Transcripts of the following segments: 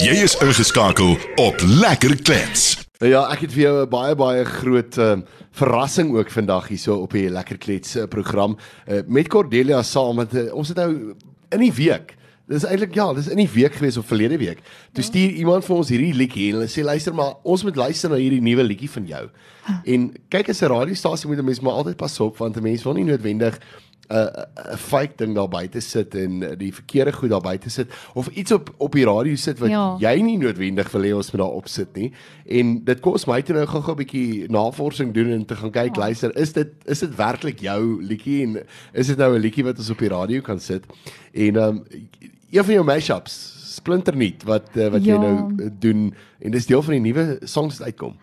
Jy is ingeskakel op Lekker Klets. Nou ja, ek het vir jou 'n baie baie groot um, verrassing ook vandag hierso op die Lekker Klets uh, program uh, met Cordelia saam met uh, ons het nou in die week Dis eintlik ja, dis in die week gewees of verlede week. Toe stuur iemand vir ons hierdie liedjie en hulle sê luister maar, ons moet luister na hierdie nuwe liedjie van jou. En kyk as 'n radiostasie moet 'n mens maar altyd pas op want 'n mens wil nie noodwendig 'n 'n fake ding daar buite sit en die verkeerde goed daar buite sit of iets op op die radio sit wat Ja. jy nie noodwendig wil hê ons moet daar op sit nie. En dit kos my toe nou gou-gou 'n bietjie navorsing doen en te gaan kyk, Ja. luister, is dit is dit werklik jou liedjie en is dit nou 'n liedjie wat ons op die radio kan sit? En ehm um, een van jou mashups splinternuut wat uh, wat jy Ja. nou uh, doen en dis deel van die nuwe songs wat uitkom.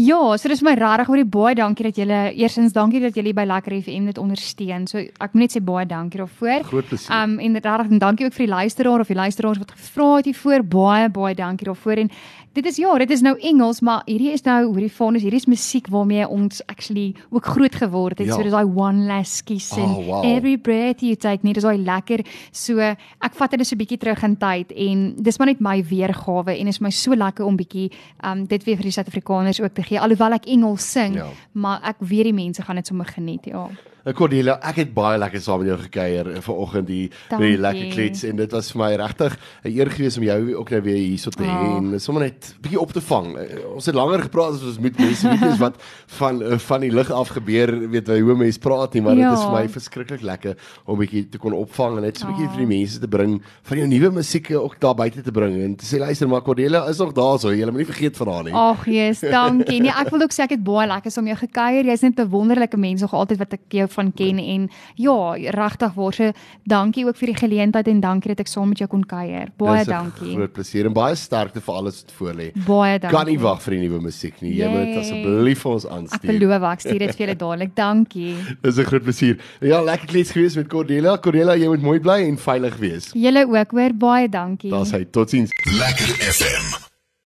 Ja, so dis my regtig baie baie dankie dat julle eersins dankie dat julle by Lekker FM dit ondersteun. So ek moet net sê baie dankie daarvoor. Groot plesier. Um en regtig en dankie ook vir die luisteraar of die luisteraars wat gevra het hiervoor. Baie baie dankie daarvoor en dit is ja, dit is nou Engels, maar hierdie is nou hoe die fond is. Hierdie is musiek waarmee ons actually ook groot geword het. Ja. So dis daai one last kiss en Oh, wow. every breath you take dis daai lekker. So ek vat dit so 'n bietjie terug in tyd en dis maar net my weergawe en is my so lekker om bietjie um dit weer vir die Suid-Afrikaners ook te gee. Alhoewel ek Engels sing, Ja. maar ek weet die mense gaan dit sommer geniet, ja. Uh, Cordelia, ek het baie lekker saam met jou gekuier uh, vanoggend hier by die lekker klets en dit was vir my regtig 'n eer gewees om jou ook nou weer hierso te hê Oh. en sommer net bietjie op te vang. Uh, Ons het langer gepraat as ons moet mense weet is wat van van die lug af gebeur, weet jy hoe mense praat nie, maar dit is Ja. vir my verskriklik lekker om bietjie te kon opvang en net so 'n bietjie Oh. vir die mense te bring van jou nuwe musiek ook daar buite te bring en te sê luister maar Cordelia is nog daar so, jy moet nie vergeet van haar nie. Ag Jesus, dankie. Nee, ek wil ook sê ek het baie lekker saam jou gekuier. Jy's net 'n wonderlike mens nog altyd wat ek jou van ken en ja, regtig waar se dankie ook vir die geleentheid en dankie dat ek saam met jou kon kuier. Baie Dis dankie. Groot plesier en baie sterkte vir alles wat voor lê. Baie dankie. Kan nie wag vir die nuwe musiek nie. Jy moet asseblief vir ons Ek aanstuur. beloof ek stuur dit vir julle dadelik. Dankie. Dis 'n groot plesier. Ja, lekker klets gewees met Cordelia. Cordelia, jy moet mooi bly en veilig wees. Julle ook hoor. Baie dankie. Daar's hy. Totsiens. Lekker FM